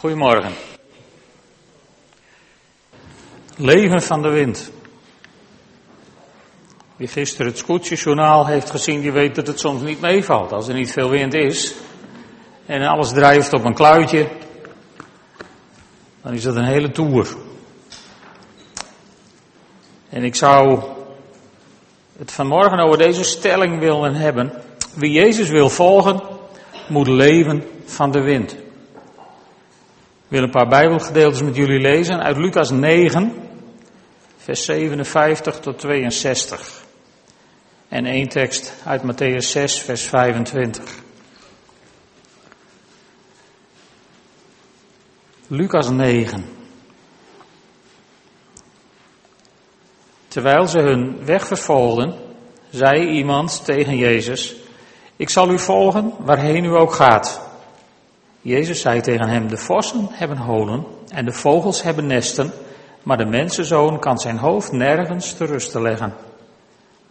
Goedemorgen. Leven van de wind. Wie gisteren het scootjesjournaal heeft gezien, die weet dat het soms niet meevalt. Als er niet veel wind is en alles drijft op een kluitje, dan is dat een hele toer. En ik zou het vanmorgen over deze stelling willen hebben. Wie Jezus wil volgen, moet leven van de wind. Ik wil een paar Bijbelgedeeltes met jullie lezen uit Lucas 9, vers 57 tot 62. En één tekst uit Matthäus 6, vers 25. Lucas 9. Terwijl ze hun weg vervolgden, zei iemand tegen Jezus: Ik zal u volgen waarheen u ook gaat. Jezus zei tegen hem, de vossen hebben holen en de vogels hebben nesten, maar de mensenzoon kan zijn hoofd nergens te rusten leggen.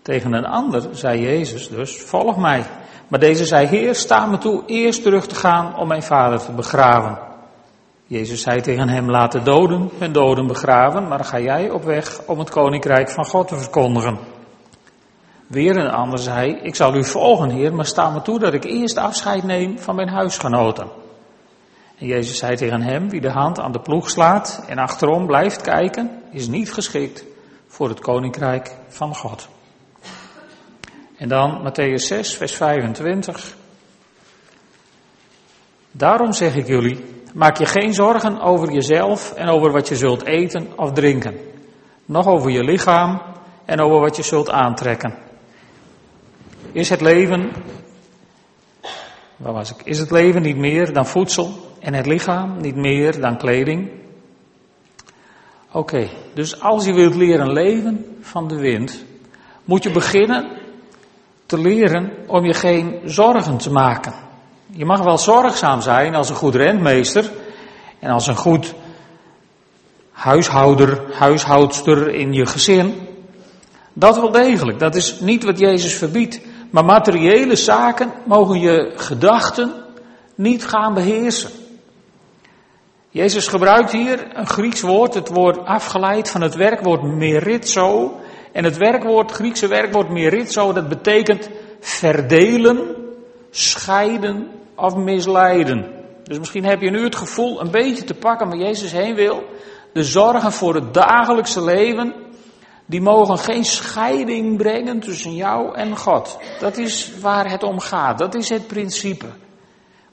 Tegen een ander zei Jezus dus, volg mij. Maar deze zei, Heer, sta me toe eerst terug te gaan om mijn vader te begraven. Jezus zei tegen hem, laat de doden hun doden begraven, maar ga jij op weg om het koninkrijk van God te verkondigen. Weer een ander zei, ik zal u volgen, Heer, maar sta me toe dat ik eerst afscheid neem van mijn huisgenoten. En Jezus zei tegen hem, wie de hand aan de ploeg slaat en achterom blijft kijken, is niet geschikt voor het koninkrijk van God. En dan Matthäus 6, vers 25. Daarom zeg ik jullie, maak je geen zorgen over jezelf en over wat je zult eten of drinken. Nog over je lichaam en over wat je zult aantrekken. Is het leven, waar was ik? Is het leven niet meer dan voedsel en het lichaam niet meer dan kleding? Oké, dus als je wilt leren leven van de wind, moet je beginnen te leren om je geen zorgen te maken. Je mag wel zorgzaam zijn als een goed rentmeester en als een goed huishouder, huishoudster in je gezin. Dat wel degelijk, dat is niet wat Jezus verbiedt. Maar materiële zaken mogen je gedachten niet gaan beheersen. Jezus gebruikt hier een Grieks woord, het woord afgeleid van het werkwoord merizo. En het werkwoord, Griekse werkwoord merizo, dat betekent verdelen, scheiden of misleiden. Dus misschien heb je nu het gevoel een beetje te pakken waar Jezus heen wil. De zorgen voor het dagelijkse leven, die mogen geen scheiding brengen tussen jou en God. Dat is waar het om gaat. Dat is het principe.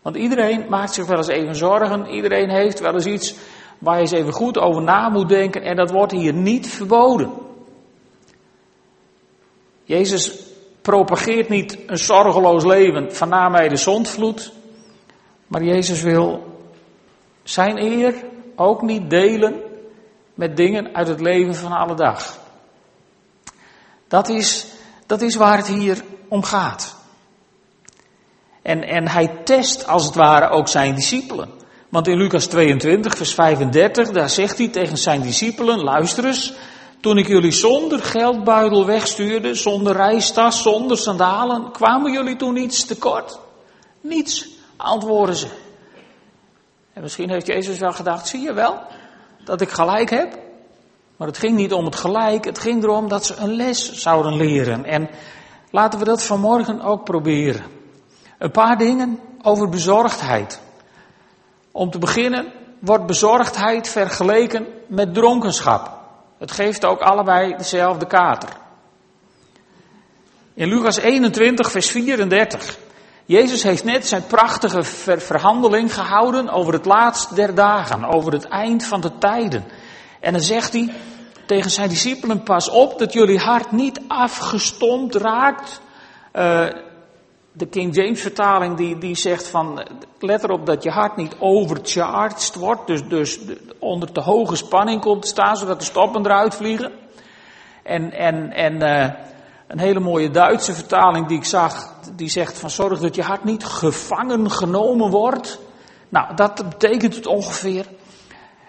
Want iedereen maakt zich wel eens even zorgen. Iedereen heeft wel eens iets waar je eens even goed over na moet denken. En dat wordt hier niet verboden. Jezus propageert niet een zorgeloos leven van na mij de zondvloed. Maar Jezus wil zijn eer ook niet delen met dingen uit het leven van alle dag. Dat is, dat is waar het hier om gaat. En, en hij test als het ware ook zijn discipelen. Want in Lucas 22, vers 35, daar zegt hij tegen zijn discipelen, luister eens, toen ik jullie zonder geldbuidel wegstuurde, zonder reistas, zonder sandalen, kwamen jullie toen iets tekort? Niets, antwoorden ze. En misschien heeft Jezus wel gedacht, zie je wel, dat ik gelijk heb? Maar het ging niet om het gelijk, het ging erom dat ze een les zouden leren. En laten we dat vanmorgen ook proberen. Een paar dingen over bezorgdheid. Om te beginnen wordt bezorgdheid vergeleken met dronkenschap. Het geeft ook allebei dezelfde kater. In Lucas 21, vers 34. Jezus heeft net zijn prachtige verhandeling gehouden over het laatst der dagen, over het eind van de tijden. En dan zegt hij tegen zijn discipelen, pas op dat jullie hart niet afgestompt raakt. Uh, de King James vertaling die, die zegt van, let erop dat je hart niet overcharged wordt, dus, dus onder te hoge spanning komt te staan, zodat de stoppen eruit vliegen. En, en, en uh, een hele mooie Duitse vertaling die ik zag, die zegt van zorg dat je hart niet gevangen genomen wordt. Nou, dat betekent het ongeveer.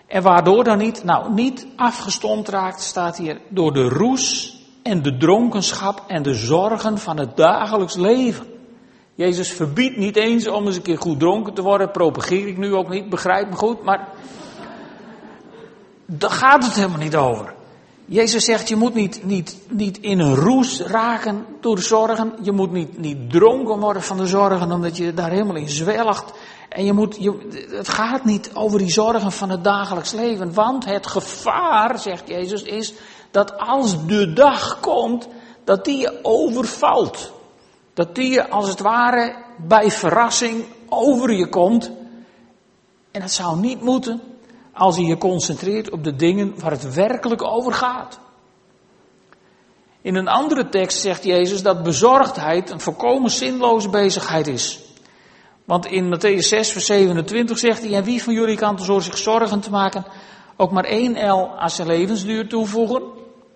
En waardoor dan niet? Nou, niet afgestomd raakt, staat hier, door de roes en de dronkenschap en de zorgen van het dagelijks leven. Jezus verbiedt niet eens om eens een keer goed dronken te worden. Propageer ik nu ook niet, begrijp me goed. Maar daar gaat het helemaal niet over. Jezus zegt, je moet niet, niet, niet in een roes raken door de zorgen. Je moet niet, niet dronken worden van de zorgen, omdat je daar helemaal in zwelgt. En je moet, je, het gaat niet over die zorgen van het dagelijks leven. Want het gevaar, zegt Jezus, is dat als de dag komt, dat die je overvalt. Dat die je als het ware bij verrassing over je komt. En dat zou niet moeten als je je concentreert op de dingen waar het werkelijk over gaat. In een andere tekst zegt Jezus dat bezorgdheid een volkomen zinloze bezigheid is. Want in Matthäus 6, vers 27 zegt hij, en wie van jullie kan door zich zorgen te maken, ook maar één L aan zijn levensduur toevoegen?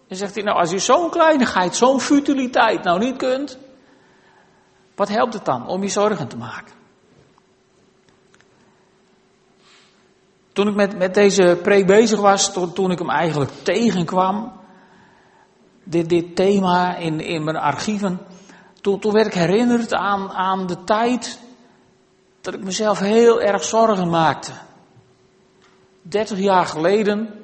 En zegt hij, nou als je zo'n kleinigheid, zo'n futiliteit nou niet kunt, wat helpt het dan om je zorgen te maken? Toen ik met, met deze preek bezig was, toen, ik hem eigenlijk tegenkwam, dit, dit thema in, in mijn archieven, toen, toen werd ik herinnerd aan, aan de tijd dat ik mezelf heel erg zorgen maakte. 30 jaar geleden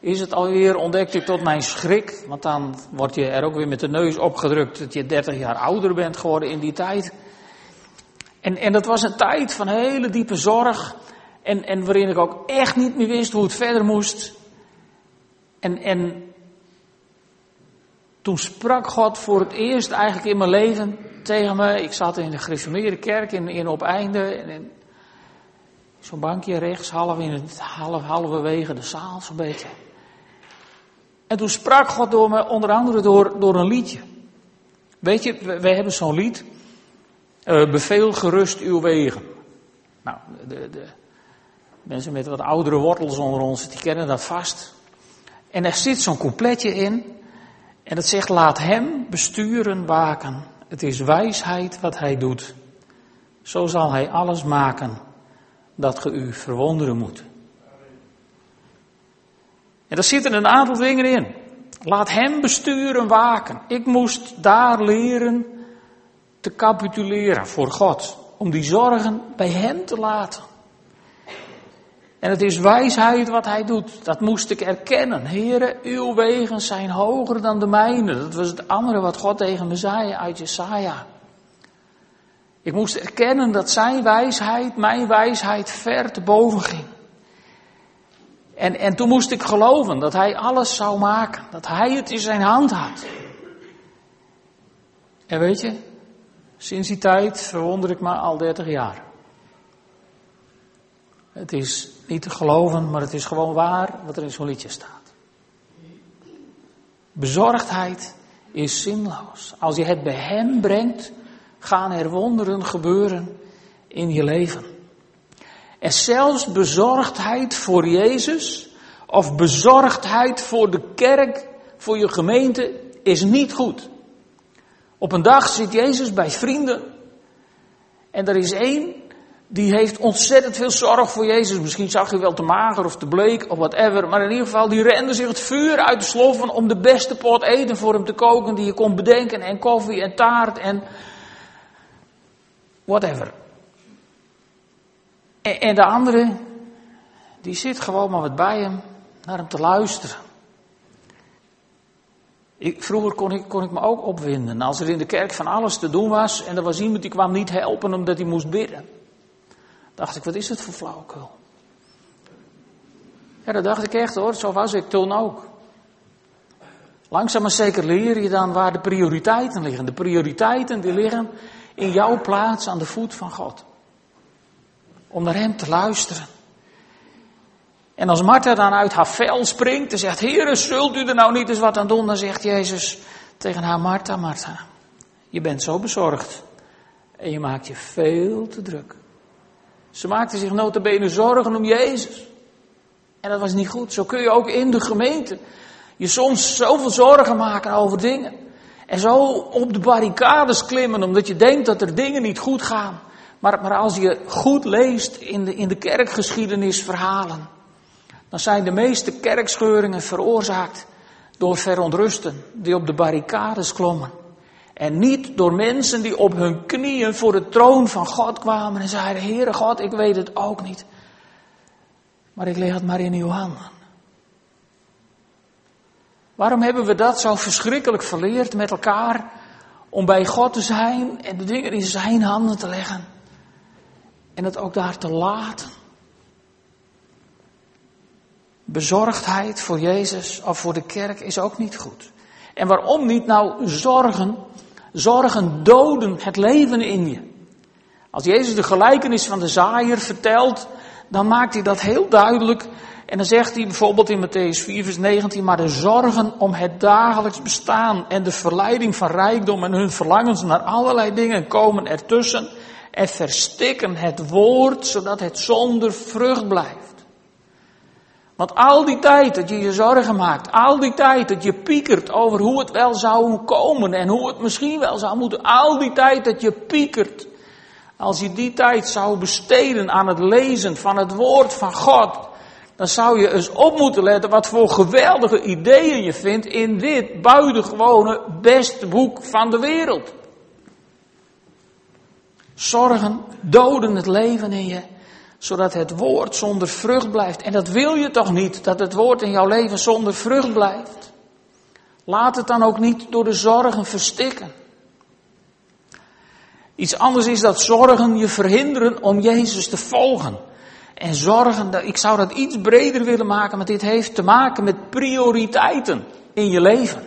is het alweer, ontdekte ik tot mijn schrik, want dan word je er ook weer met de neus opgedrukt dat je 30 jaar ouder bent geworden in die tijd. En, en dat was een tijd van hele diepe zorg en, en waarin ik ook echt niet meer wist hoe het verder moest. En, en toen sprak God voor het eerst eigenlijk in mijn leven tegen me. Ik zat in de gereformeerde kerk in, in op einde. En, zo'n bankje rechts, half in het half, halverwege de zaal, zo'n beetje. En toen sprak God door me, onder andere door, door een liedje. Weet je, we, hebben zo'n lied. Uh, beveel gerust uw wegen. Nou, de, de, mensen met wat oudere wortels onder ons, die kennen dat vast. En er zit zo'n coupletje in. En dat zegt, laat hem besturen waken. Het is wijsheid wat hij doet. Zo zal hij alles maken dat ge u verwonderen moet. En daar zitten een aantal dingen in. Laat hem besturen waken. Ik moest daar leren te capituleren voor God. Om die zorgen bij hem te laten. En het is wijsheid wat hij doet. Dat moest ik erkennen. Heren, uw wegen zijn hoger dan de mijne. Dat was het andere wat God tegen me zei uit Jesaja. Ik moest erkennen dat zijn wijsheid, mijn wijsheid, ver te boven ging. En, en toen moest ik geloven dat hij alles zou maken. Dat hij het in zijn hand had. En weet je, sinds die tijd verwonder ik me al 30 jaar. Het is niet te geloven, maar het is gewoon waar wat er in zo'n liedje staat. Bezorgdheid is zinloos. Als je het bij Hem brengt, gaan er wonderen gebeuren in je leven. En zelfs bezorgdheid voor Jezus of bezorgdheid voor de kerk, voor je gemeente, is niet goed. Op een dag zit Jezus bij vrienden en er is één die heeft ontzettend veel zorg voor Jezus. Misschien zag hij wel te mager of te bleek of whatever. Maar in ieder geval, die rende zich het vuur uit de sloffen om de beste pot eten voor hem te koken die je kon bedenken. En koffie en taart en whatever. En, de andere, die zit gewoon maar wat bij hem, naar hem te luisteren. Ik, vroeger kon ik, kon ik me ook opwinden. Als er in de kerk van alles te doen was en er was iemand die kwam niet helpen omdat hij moest bidden. Dacht ik, wat is het voor flauwekul? Ja, dat dacht ik echt hoor, zo was ik toen ook. Langzaam maar zeker leer je dan waar de prioriteiten liggen. De prioriteiten die liggen in jouw plaats aan de voet van God. Om naar Hem te luisteren. En als Martha dan uit haar vel springt en zegt, Heere, zult u er nou niet eens wat aan doen? Dan zegt Jezus tegen haar, Martha, Martha, je bent zo bezorgd. En je maakt je veel te druk. Ze maakte zich notabene zorgen om Jezus. En dat was niet goed. Zo kun je ook in de gemeente je soms zoveel zorgen maken over dingen. En zo op de barricades klimmen omdat je denkt dat er dingen niet goed gaan. Maar, maar als je goed leest in de, in de kerkgeschiedenisverhalen, dan zijn de meeste kerkscheuringen veroorzaakt door verontrusten die op de barricades klommen. En niet door mensen die op hun knieën voor de troon van God kwamen en zeiden, Heere God, ik weet het ook niet. Maar ik leg het maar in uw handen. Waarom hebben we dat zo verschrikkelijk verleerd met elkaar? Om bij God te zijn en de dingen in zijn handen te leggen. En het ook daar te laten. Bezorgdheid voor Jezus of voor de kerk is ook niet goed. En waarom niet nou zorgen? Zorgen doden het leven in je. Als Jezus de gelijkenis van de zaaier vertelt, dan maakt hij dat heel duidelijk. En dan zegt hij bijvoorbeeld in Matthäus 4, vers 19, maar de zorgen om het dagelijks bestaan en de verleiding van rijkdom en hun verlangens naar allerlei dingen komen ertussen en verstikken het woord, zodat het zonder vrucht blijft. Want al die tijd dat je je zorgen maakt, al die tijd dat je piekert over hoe het wel zou komen en hoe het misschien wel zou moeten, al die tijd dat je piekert, als je die tijd zou besteden aan het lezen van het woord van God, dan zou je eens op moeten letten wat voor geweldige ideeën je vindt in dit buitengewone beste boek van de wereld. Zorgen doden het leven in je zodat het woord zonder vrucht blijft. En dat wil je toch niet, dat het woord in jouw leven zonder vrucht blijft. Laat het dan ook niet door de zorgen verstikken. Iets anders is dat zorgen je verhinderen om Jezus te volgen. En zorgen, ik zou dat iets breder willen maken, want dit heeft te maken met prioriteiten in je leven.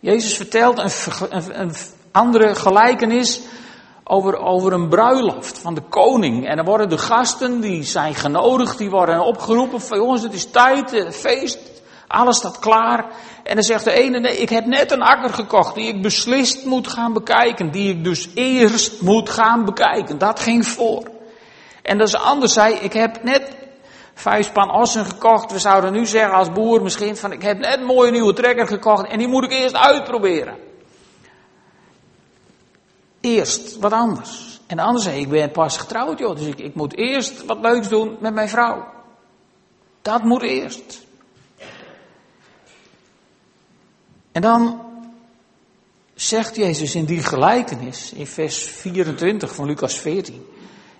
Jezus vertelt een, een andere gelijkenis over, over een bruiloft van de koning. En dan worden de gasten, die zijn genodigd, die worden opgeroepen van jongens, het is tijd, het feest, alles staat klaar. En dan zegt de ene, nee, ik heb net een akker gekocht die ik beslist moet gaan bekijken, die ik dus eerst moet gaan bekijken. Dat ging voor. En dat is anders zei, ik heb net vijf span ossen gekocht. We zouden nu zeggen als boer misschien van, ik heb net een mooie nieuwe trekker gekocht en die moet ik eerst uitproberen eerst wat anders. En de ander zei, ik ben pas getrouwd joh, dus ik, ik moet eerst wat leuks doen met mijn vrouw. Dat moet eerst. En dan zegt Jezus in die gelijkenis, in vers 24 van Lucas 14.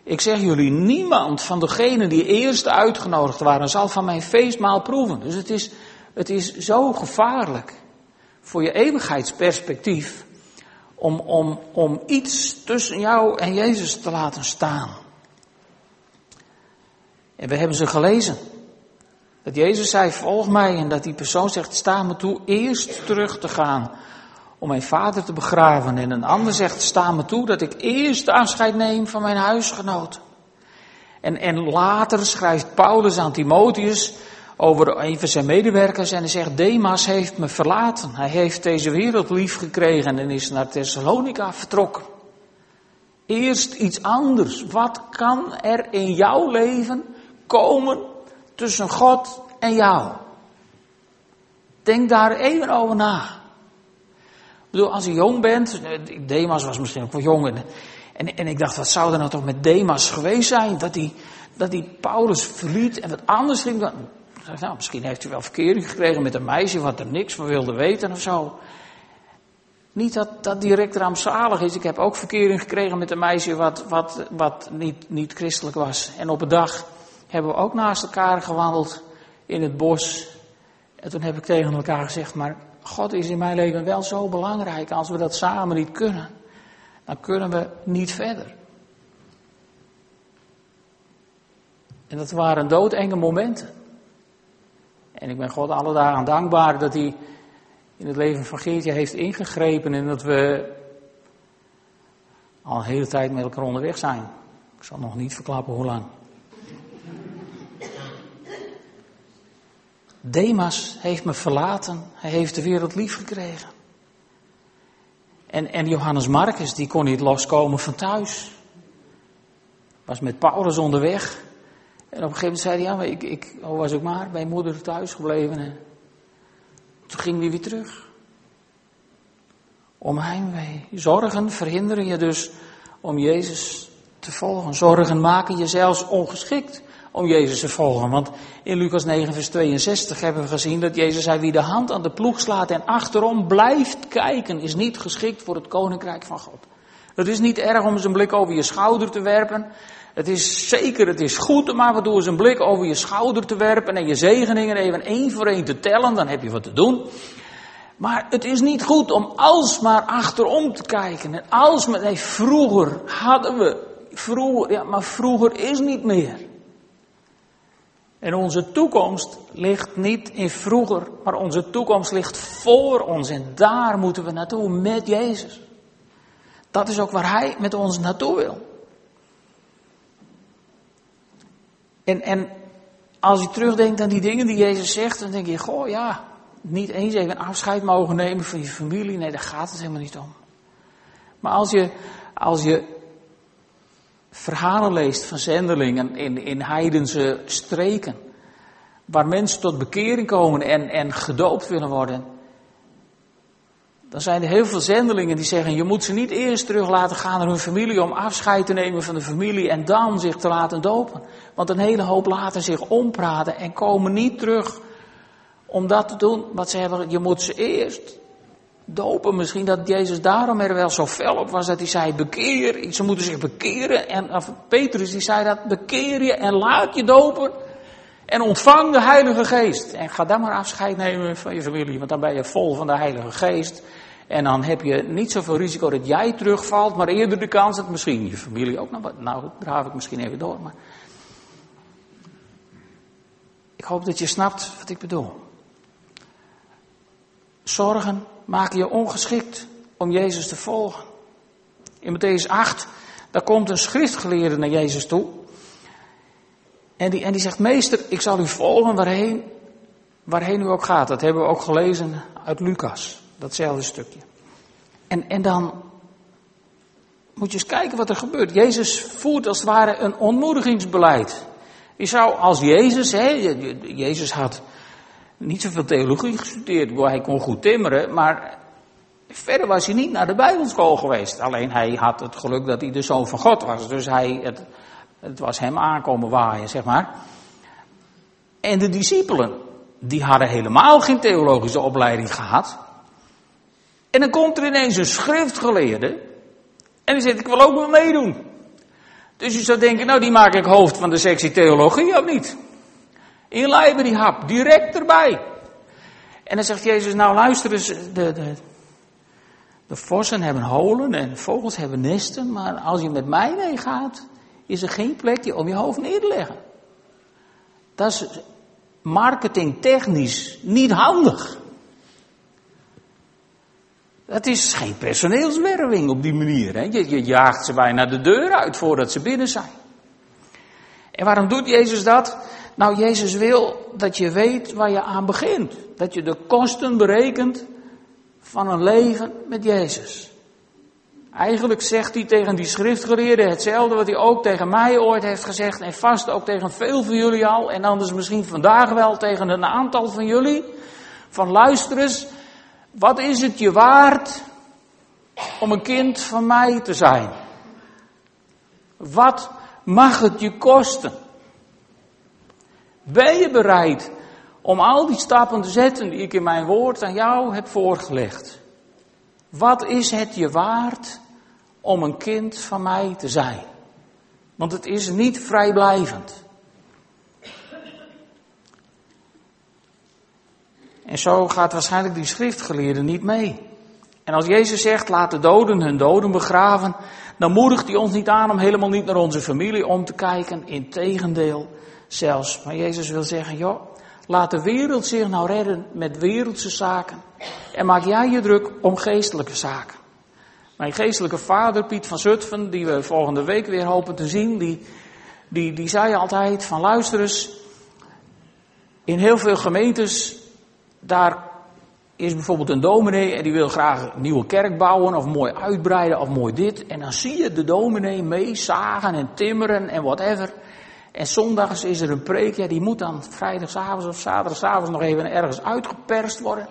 Ik zeg jullie, niemand van degenen die eerst uitgenodigd waren, zal van mijn feestmaal proeven. Dus het is, het is zo gevaarlijk voor je eeuwigheidsperspectief om, om, om iets tussen jou en Jezus te laten staan. En we hebben ze gelezen. Dat Jezus zei, volg mij. En dat die persoon zegt, sta me toe eerst terug te gaan om mijn vader te begraven. En een ander zegt, sta me toe dat ik eerst afscheid neem van mijn huisgenoten. En, en later schrijft Paulus aan Timotheus, over een van zijn medewerkers en hij zegt, Demas heeft me verlaten. Hij heeft deze wereld lief gekregen en is naar Thessalonica vertrokken. Eerst iets anders. Wat kan er in jouw leven komen tussen God en jou? Denk daar even over na. Ik bedoel, als je jong bent, Demas was misschien ook wel jong. En, en ik dacht, wat zou er nou toch met Demas geweest zijn? Dat hij, dat hij Paulus verliet en wat anders ging. Nou, misschien heeft u wel verkering gekregen met een meisje wat er niks van wilde weten of zo. Niet dat dat direct rampzalig is. Ik heb ook verkering gekregen met een meisje wat, wat, wat niet, niet christelijk was. En op een dag hebben we ook naast elkaar gewandeld in het bos. En toen heb ik tegen elkaar gezegd, maar God is in mijn leven wel zo belangrijk. Als we dat samen niet kunnen, dan kunnen we niet verder. En dat waren doodenge momenten. En ik ben God alle dagen dankbaar dat hij in het leven van Geertje heeft ingegrepen en dat we al een hele tijd met elkaar onderweg zijn. Ik zal nog niet verklappen hoe lang. Demas heeft me verlaten. Hij heeft de wereld lief gekregen. En, en Johannes Marcus, die kon niet loskomen van thuis. Was met Paulus onderweg. En op een gegeven moment zei hij, ja, maar ik, ik was ook maar bij moeder thuis gebleven. En toen ging hij weer terug. Om heimwee. Zorgen verhinderen je dus om Jezus te volgen. Zorgen maken je zelfs ongeschikt om Jezus te volgen. Want in Lucas 9, vers 62 hebben we gezien dat Jezus zei: Wie de hand aan de ploeg slaat en achterom blijft kijken, is niet geschikt voor het koninkrijk van God. Het is niet erg om een blik over je schouder te werpen. Het is zeker, het is goed om af en toe eens een blik over je schouder te werpen en je zegeningen even één voor één te tellen, dan heb je wat te doen. Maar het is niet goed om alsmaar achterom te kijken. En alsmaar, nee, vroeger hadden we, vroeger, ja, maar vroeger is niet meer. En onze toekomst ligt niet in vroeger, maar onze toekomst ligt voor ons. En daar moeten we naartoe met Jezus. Dat is ook waar Hij met ons naartoe wil. En, als je terugdenkt aan die dingen die Jezus zegt, dan denk je, goh ja, niet eens even afscheid mogen nemen van je familie. Nee, daar gaat het helemaal niet om. Maar als je, als je verhalen leest van zendelingen in, in heidense streken, waar mensen tot bekering komen en, en gedoopt willen worden, dan zijn er heel veel zendelingen die zeggen, je moet ze niet eerst terug laten gaan naar hun familie om afscheid te nemen van de familie en dan zich te laten dopen. Want een hele hoop laten zich ompraten en komen niet terug om dat te doen wat ze hebben. Je moet ze eerst dopen. Misschien dat Jezus daarom er wel zo fel op was dat hij zei, bekeer. Ze moeten zich bekeren. En Petrus die zei dat, bekeer je en laat je dopen. En ontvang de Heilige Geest. En ga dan maar afscheid nemen van je familie, want dan ben je vol van de Heilige Geest. En dan heb je niet zoveel risico dat jij terugvalt, maar eerder de kans dat misschien je familie ook nog. Nou, draaf ik misschien even door. Maar ik hoop dat je snapt wat ik bedoel. Zorgen maken je ongeschikt om Jezus te volgen. In Matthäus 8, daar komt een schriftgeleerde naar Jezus toe. En die, en die zegt, meester, ik zal u volgen waarheen, waarheen u ook gaat. Dat hebben we ook gelezen uit Lucas, datzelfde stukje. En, en dan moet je eens kijken wat er gebeurt. Jezus voert als het ware een ontmoedigingsbeleid. Je zou als Jezus, hè, Jezus had niet zoveel theologie gestudeerd, hij kon goed timmeren, maar verder was hij niet naar de Bijbelschool geweest. Alleen hij had het geluk dat hij de zoon van God was, dus hij, het, het was hem aankomen waaien, zeg maar. En de discipelen, die hadden helemaal geen theologische opleiding gehad. En dan komt er ineens een schriftgeleerde. En die zegt, ik wil ook wel meedoen. Dus je zou denken, nou die maak ik hoofd van de sectie theologie of niet? Inlijven die hap, direct erbij. En dan zegt Jezus, nou luister eens, de, de, de vossen hebben holen en vogels hebben nesten, maar als je met mij meegaat, is er geen plekje om je hoofd neer te leggen. Dat is marketingtechnisch niet handig. Dat is geen personeelswerving op die manier. Hè? Je, je jaagt ze bijna de deur uit voordat ze binnen zijn. En waarom doet Jezus dat? Nou, Jezus wil dat je weet waar je aan begint. Dat je de kosten berekent van een leven met Jezus. Eigenlijk zegt hij tegen die schriftgeleerden hetzelfde wat hij ook tegen mij ooit heeft gezegd. En vast ook tegen veel van jullie al. En anders misschien vandaag wel tegen een aantal van jullie. Van luister eens, wat is het je waard om een kind van mij te zijn? Wat mag het je kosten? Ben je bereid om al die stappen te zetten die ik in mijn woord aan jou heb voorgelegd? Wat is het je waard om een kind van mij te zijn? Want het is niet vrijblijvend. En zo gaat waarschijnlijk die schriftgeleerde niet mee. En als Jezus zegt, laat de doden hun doden begraven, dan moedigt hij ons niet aan om helemaal niet naar onze familie om te kijken. Integendeel zelfs. Maar Jezus wil zeggen, joh, laat de wereld zich nou redden met wereldse zaken. En maak jij je druk om geestelijke zaken. Mijn geestelijke vader, Piet van Zutphen, die we volgende week weer hopen te zien, die, die, die zei altijd van luister eens, in heel veel gemeentes daar is bijvoorbeeld een dominee en die wil graag een nieuwe kerk bouwen of mooi uitbreiden of mooi dit. En dan zie je de dominee mee zagen en timmeren en whatever. En zondags is er een preek, ja, die moet dan vrijdagavond of zaterdagavond nog even ergens uitgeperst worden.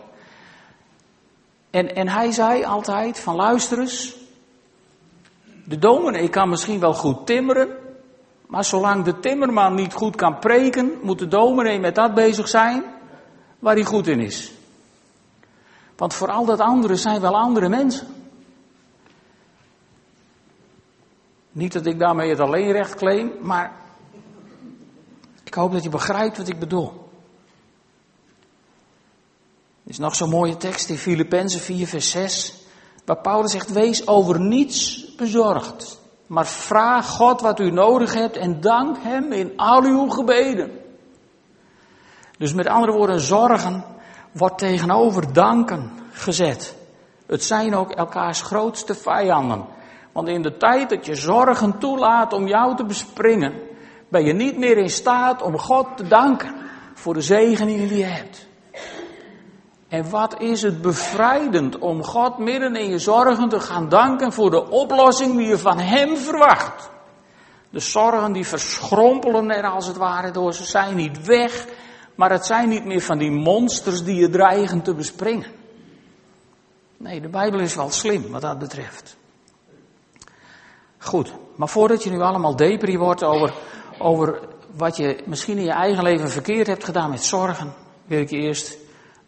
En, en hij zei altijd van luister eens, de dominee kan misschien wel goed timmeren, Maar zolang de timmerman niet goed kan preken, moet de dominee met dat bezig zijn waar hij goed in is. Want voor al dat andere zijn wel andere mensen. Niet dat ik daarmee het alleenrecht claim, maar ik hoop dat je begrijpt wat ik bedoel. Er is nog zo'n mooie tekst in Filippenzen 4, vers 6, waar Paulus zegt: Wees over niets bezorgd, maar vraag God wat u nodig hebt en dank Hem in al uw gebeden. Dus met andere woorden, zorgen wordt tegenover danken gezet. Het zijn ook elkaars grootste vijanden. Want in de tijd dat je zorgen toelaat om jou te bespringen, ben je niet meer in staat om God te danken voor de zegeningen die je hebt. En wat is het bevrijdend om God midden in je zorgen te gaan danken voor de oplossing die je van Hem verwacht. De zorgen die verschrompelen er als het ware door, ze zijn niet weg, maar het zijn niet meer van die monsters die je dreigen te bespringen. Nee, de Bijbel is wel slim wat dat betreft. Goed, maar voordat je nu allemaal depri wordt over, over wat je misschien in je eigen leven verkeerd hebt gedaan met zorgen, wil ik je eerst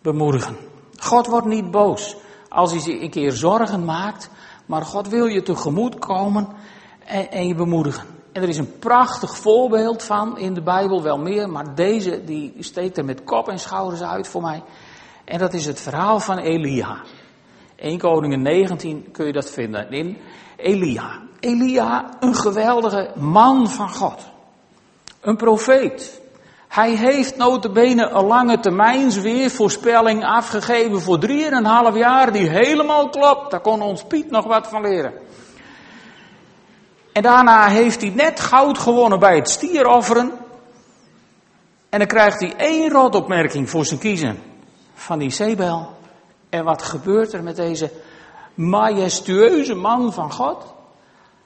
bemoedigen. God wordt niet boos als hij zich een keer zorgen maakt, maar God wil je tegemoet komen en, en je bemoedigen. En er is een prachtig voorbeeld van in de Bijbel, wel meer, maar deze die steekt er met kop en schouders uit voor mij. En dat is het verhaal van Elia. 1 Koningen 19 kun je dat vinden in Elia. Elia, een geweldige man van God. Een profeet. Hij heeft notabene een lange termijns weervoorspelling afgegeven voor drieënhalf jaar die helemaal klopt. Daar kon ons Piet nog wat van leren. En daarna heeft hij net goud gewonnen bij het stierofferen. En dan krijgt hij één rotopmerking voor zijn kiezen van die Zebel. En wat gebeurt er met deze majestueuze man van God?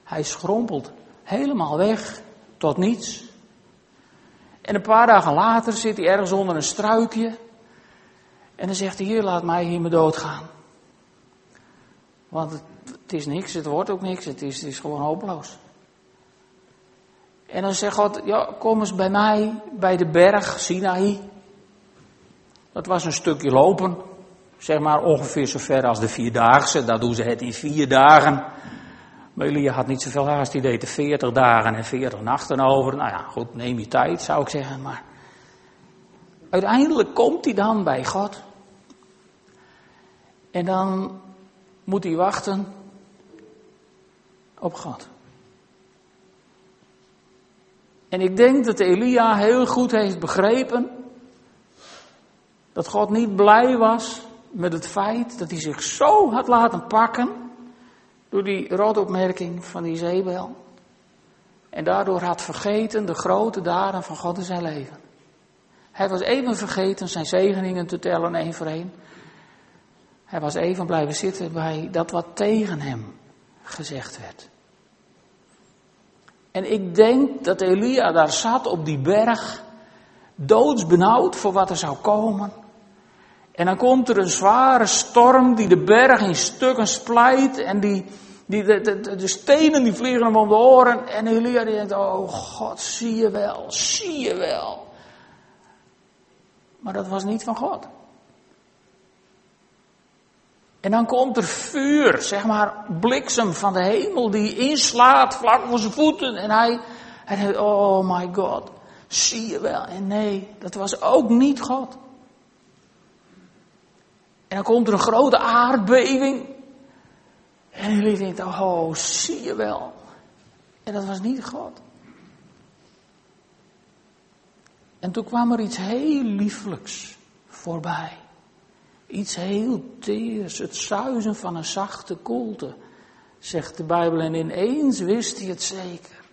Hij schrompelt helemaal weg tot niets. En een paar dagen later zit hij ergens onder een struikje. En dan zegt hij, hier laat mij hier me doodgaan. Want het, is niks, het wordt ook niks, het is, het is gewoon hopeloos. En dan zegt God, ja, kom eens bij mij, bij de berg Sinaï. Dat was een stukje lopen, zeg maar ongeveer zo ver als de Vierdaagse. Daar doen ze het in vier dagen. Maar Elia had niet zoveel haast, die deed er 40 dagen en 40 nachten over. Nou ja, goed, neem je tijd, zou ik zeggen. Maar uiteindelijk komt hij dan bij God. En dan moet hij wachten op God. En ik denk dat Elia heel goed heeft begrepen dat God niet blij was met het feit dat hij zich zo had laten pakken door die rotopmerking van die zeebel. En daardoor had vergeten de grote daden van God in zijn leven. Hij was even vergeten zijn zegeningen te tellen één voor één. Hij was even blijven zitten bij dat wat tegen hem gezegd werd. En ik denk dat Elia daar zat op die berg, doodsbenauwd voor wat er zou komen. En dan komt er een zware storm die de berg in stukken splijt en die, die, de, de, de stenen die vliegen hem om de oren. En Elia die denkt, oh God, zie je wel, zie je wel. Maar dat was niet van God. En dan komt er vuur, zeg maar bliksem van de hemel die inslaat vlak voor zijn voeten. En hij, hij denkt, oh my God, zie je wel. En nee, dat was ook niet God. En dan komt er een grote aardbeving. En jullie denken, oh, zie je wel. En dat was niet God. En toen kwam er iets heel lieflijks voorbij. Iets heel teers, het zuizen van een zachte koelte, zegt de Bijbel. En ineens wist hij het zeker.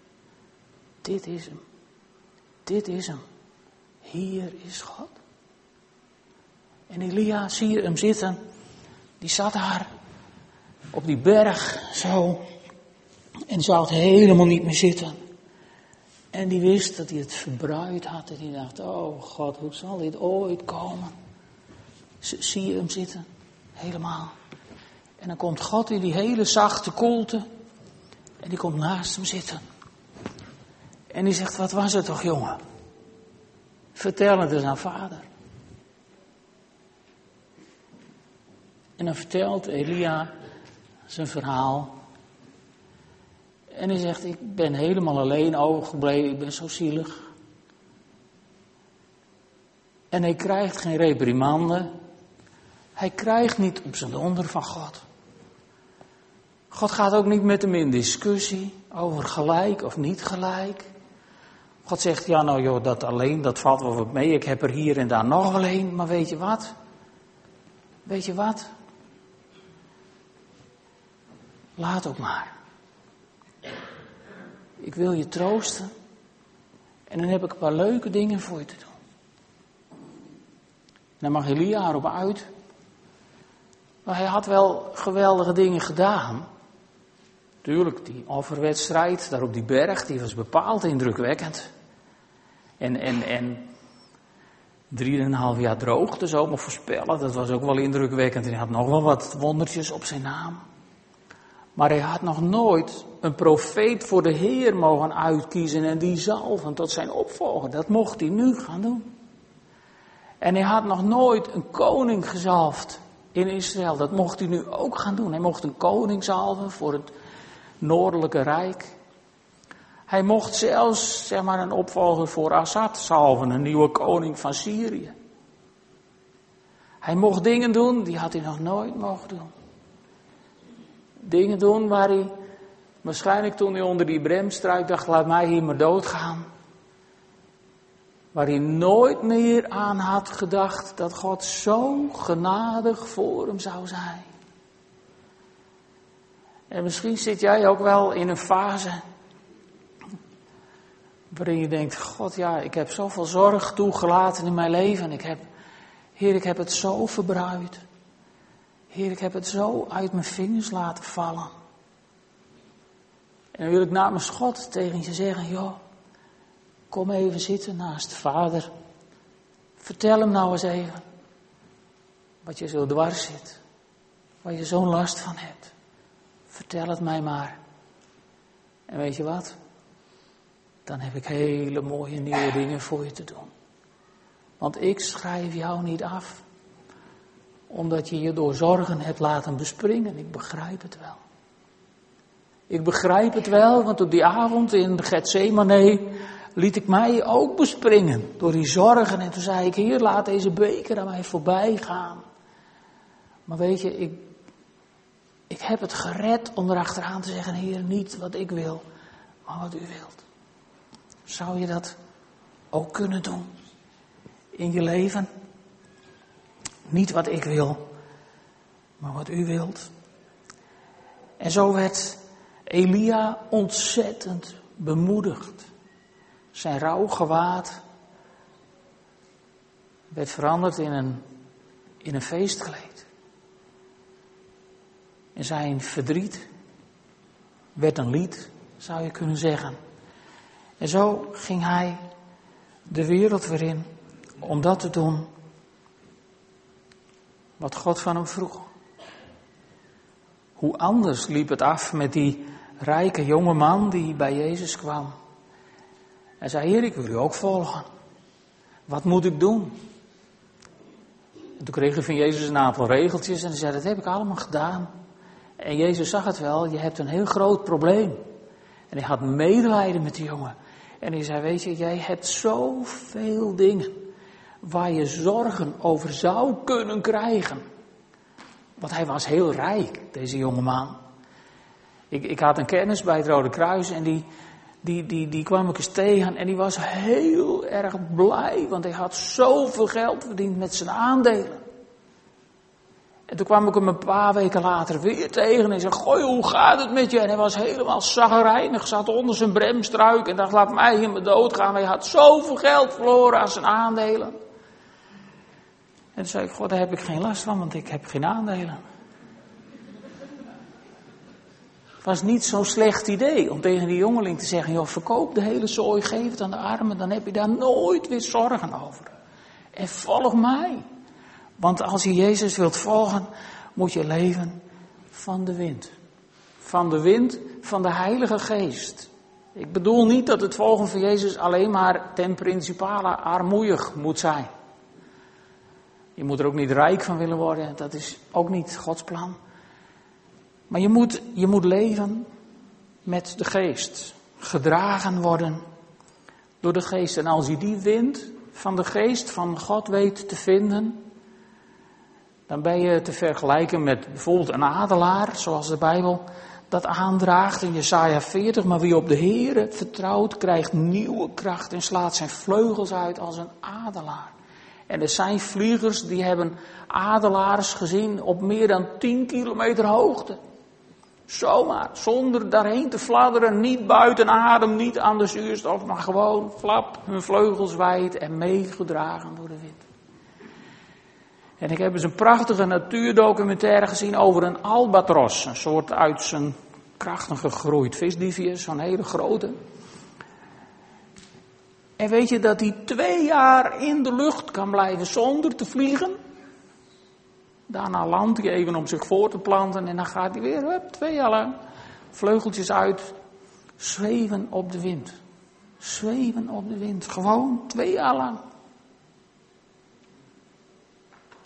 Dit is hem. Dit is hem. Hier is God. En Elia, zie je hem zitten. Die zat daar op die berg zo. En zou het helemaal niet meer zitten. En die wist dat hij het verbruid had. En die dacht, oh God, hoe zal dit ooit komen? Zie je hem zitten? Helemaal. En dan komt God in die hele zachte koelte. En die komt naast hem zitten. En die zegt, wat was het toch jongen? Vertel het eens aan vader. En dan vertelt Elia zijn verhaal. En hij zegt, ik ben helemaal alleen overgebleven, ik ben zo zielig. En hij krijgt geen reprimande. Hij krijgt niet op zijn donder van God. God gaat ook niet met hem in discussie over gelijk of niet gelijk. God zegt, ja nou joh, dat alleen, dat valt wel wat mee. Ik heb er hier en daar nog wel een. Maar weet je wat? Weet je wat? Laat ook maar. Ik wil je troosten. En dan heb ik een paar leuke dingen voor je te doen. En dan mag Elia erop uit. Maar hij had wel geweldige dingen gedaan. Tuurlijk, die offerwedstrijd daar op die berg, die was bepaald indrukwekkend. En, en, en drieënhalf jaar droogte me voorspellen, dat was ook wel indrukwekkend. En hij had nog wel wat wondertjes op zijn naam. Maar hij had nog nooit een profeet voor de Heer mogen uitkiezen en die zalven tot zijn opvolger. Dat mocht hij nu gaan doen. En hij had nog nooit een koning gezalfd in Israël. Dat mocht hij nu ook gaan doen. Hij mocht een koning zalven voor het noordelijke rijk. Hij mocht zelfs, zeg maar, een opvolger voor Assad salven, een nieuwe koning van Syrië. Hij mocht dingen doen die had hij nog nooit mogen doen. Dingen doen waar hij, waarschijnlijk toen hij onder die bremstruik dacht, laat mij hier maar doodgaan. Waar hij nooit meer aan had gedacht dat God zo genadig voor hem zou zijn. En misschien zit jij ook wel in een fase waarin je denkt, God ja, ik heb zoveel zorg toegelaten in mijn leven. Ik heb, Heer, ik heb het zo verbruid. Heer, ik heb het zo uit mijn vingers laten vallen. En dan wil ik namens God tegen je zeggen, joh, kom even zitten naast de vader. Vertel hem nou eens even wat je zo dwars zit. Waar je zo'n last van hebt. Vertel het mij maar. En weet je wat? Dan heb ik hele mooie nieuwe dingen voor je te doen. Want ik schrijf jou niet af. Omdat je je door zorgen hebt laten bespringen. Ik begrijp het wel. Ik begrijp het wel, want op die avond in Gethsemane liet ik mij ook bespringen door die zorgen. En toen zei ik, Heer, laat deze beker aan mij voorbij gaan. Maar weet je, ik ik heb het gered om erachteraan te zeggen, Heer, niet wat ik wil, maar wat u wilt. Zou je dat ook kunnen doen in je leven? Niet wat ik wil, maar wat u wilt. En zo werd Elia ontzettend bemoedigd. Zijn rouwgewaad werd veranderd in een, in een feestkleed. En zijn verdriet werd een lied, zou je kunnen zeggen. En zo ging hij de wereld weer in om dat te doen wat God van hem vroeg. Hoe anders liep het af met die rijke jonge man die bij Jezus kwam. Hij zei, Heer, ik wil u ook volgen. Wat moet ik doen? En toen kreeg hij van Jezus een aantal regeltjes en hij zei, dat heb ik allemaal gedaan. En Jezus zag het wel, je hebt een heel groot probleem. En hij had medelijden met die jongen. En hij zei, weet je, jij hebt zoveel dingen waar je zorgen over zou kunnen krijgen. Want hij was heel rijk, deze jonge man. Ik, ik had een kennis bij het Rode Kruis en die, die, die, die kwam ik eens tegen en die was heel erg blij, want hij had zoveel geld verdiend met zijn aandelen. En toen kwam ik hem een paar weken later weer tegen en zei, gooi, hoe gaat het met je? En hij was helemaal zagrijnig, zat onder zijn bremstruik en dacht, laat mij in mijn dood gaan. Hij had zoveel geld verloren aan zijn aandelen. En toen zei ik, god, daar heb ik geen last van, want ik heb geen aandelen. Het was niet zo'n slecht idee om tegen die jongeling te zeggen, joh, verkoop de hele zooi, geef het aan de armen, dan heb je daar nooit weer zorgen over. En volg mij. Want als je Jezus wilt volgen, moet je leven van de wind. Van de wind van de Heilige Geest. Ik bedoel niet dat het volgen van Jezus alleen maar ten principale armoeig moet zijn. Je moet er ook niet rijk van willen worden, dat is ook niet Gods plan. Maar je moet, je moet leven met de geest, gedragen worden door de geest. En als je die wind van de geest van God weet te vinden, dan ben je te vergelijken met bijvoorbeeld een adelaar, zoals de Bijbel dat aandraagt in Jesaja 40. Maar wie op de Heer vertrouwt, krijgt nieuwe kracht en slaat zijn vleugels uit als een adelaar. En er zijn vliegers die hebben adelaars gezien op meer dan 10 kilometer hoogte. Zomaar, zonder daarheen te fladderen, niet buiten adem, niet aan de zuurstof, maar gewoon flap, hun vleugels wijd en meegedragen door de wind. En ik heb eens een prachtige natuurdocumentaire gezien over een albatros. Een soort uit zijn krachten gegroeid visdiefje, zo'n hele grote. En weet je dat hij twee jaar in de lucht kan blijven zonder te vliegen? Daarna landt hij even om zich voor te planten en dan gaat hij weer, hup, twee jaar lang, vleugeltjes uit, zweven op de wind. Zweven op de wind, gewoon twee jaar lang.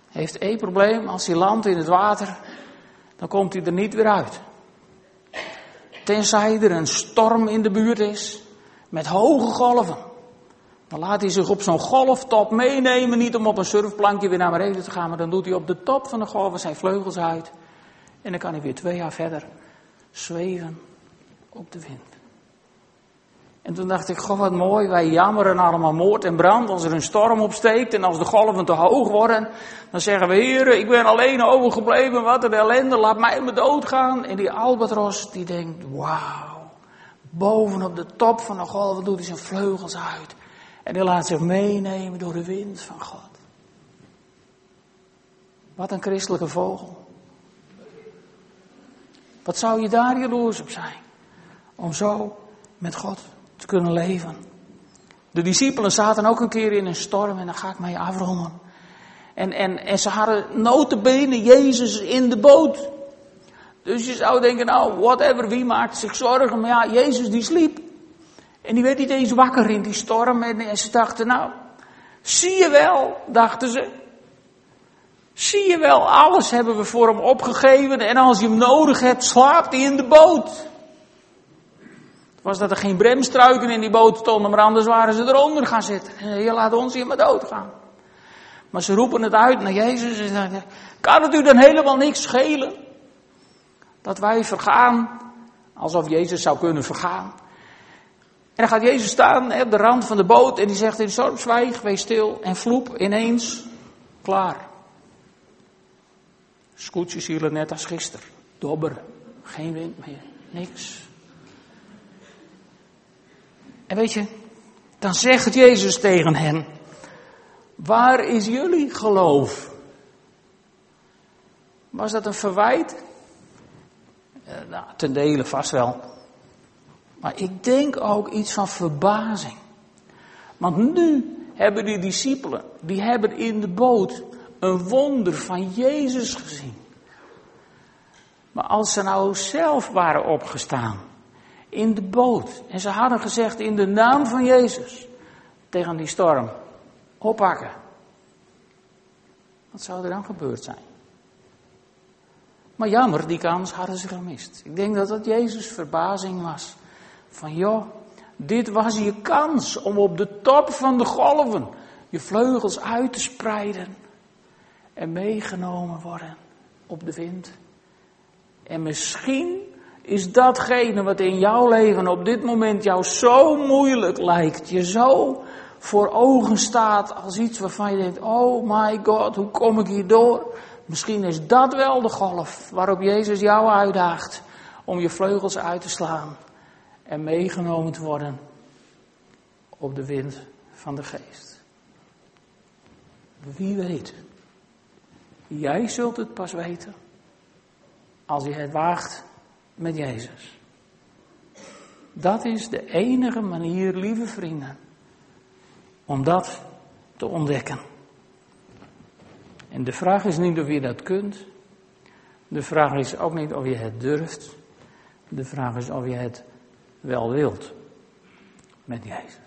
heeft één probleem. Als hij landt in het water, dan komt hij er niet weer uit. Tenzij er een storm in de buurt is, met hoge golven. Dan laat hij zich op zo'n golftop meenemen, niet om op een surfplankje weer naar beneden te gaan, maar dan doet hij op de top van de golven zijn vleugels uit. En dan kan hij weer twee jaar verder zweven op de wind. En toen dacht ik, goh wat mooi, wij jammeren allemaal moord en brand als er een storm opsteekt en als de golven te hoog worden. Dan zeggen we, heren, ik ben alleen overgebleven, wat een ellende, laat mij me doodgaan. En die albatros die denkt, wauw, bovenop de top van de golven doet hij zijn vleugels uit. En die laat zich meenemen door de wind van God. Wat een christelijke vogel. Wat zou je daar jaloers op zijn? Om zo met God te kunnen leven. De discipelen zaten ook een keer in een storm en dan ga ik mee afronden. En, en, en ze hadden notenbenen Jezus in de boot. Dus je zou denken, nou, whatever, wie maakt zich zorgen? Maar ja, Jezus die sliep. En die werd niet eens wakker in die storm. En, en ze dachten, nou, zie je wel, dachten ze. Zie je wel, alles hebben we voor hem opgegeven. En als je hem nodig hebt, slaapt hij in de boot was dat er geen bremstruiken in die boot stonden, maar anders waren ze eronder gaan zitten. Je laat ons hier maar doodgaan. Maar ze roepen het uit naar Jezus en zeggen, kan het u dan helemaal niks schelen? Dat wij vergaan, alsof Jezus zou kunnen vergaan. En dan gaat Jezus staan op de rand van de boot en die zegt in storm, zwijg, wees stil en vloep, ineens, klaar. Scootjes hielen net als gisteren, dobber, geen wind meer, niks. En weet je, dan zegt Jezus tegen hen, waar is jullie geloof? Was dat een verwijt? Uh, nou, ten dele vast wel. Maar ik denk ook iets van verbazing. Want nu hebben die discipelen, die hebben in de boot een wonder van Jezus gezien. Maar als ze nou zelf waren opgestaan, in de boot. En ze hadden gezegd in de naam van Jezus tegen die storm, oppakken. Wat zou er dan gebeurd zijn? Maar jammer, die kans hadden ze gemist. Ik denk dat dat Jezus' verbazing was. Van joh, dit was je kans om op de top van de golven je vleugels uit te spreiden en meegenomen worden op de wind. En misschien is datgene wat in jouw leven op dit moment jou zo moeilijk lijkt, je zo voor ogen staat als iets waarvan je denkt, oh my god, hoe kom ik hier door? Misschien is dat wel de golf waarop Jezus jou uitdaagt om je vleugels uit te slaan en meegenomen te worden op de wind van de geest. Wie weet, jij zult het pas weten als je het waagt met Jezus. Dat is de enige manier, lieve vrienden, om dat te ontdekken. En de vraag is niet of je dat kunt. De vraag is ook niet of je het durft. De vraag is of je het wel wilt met Jezus.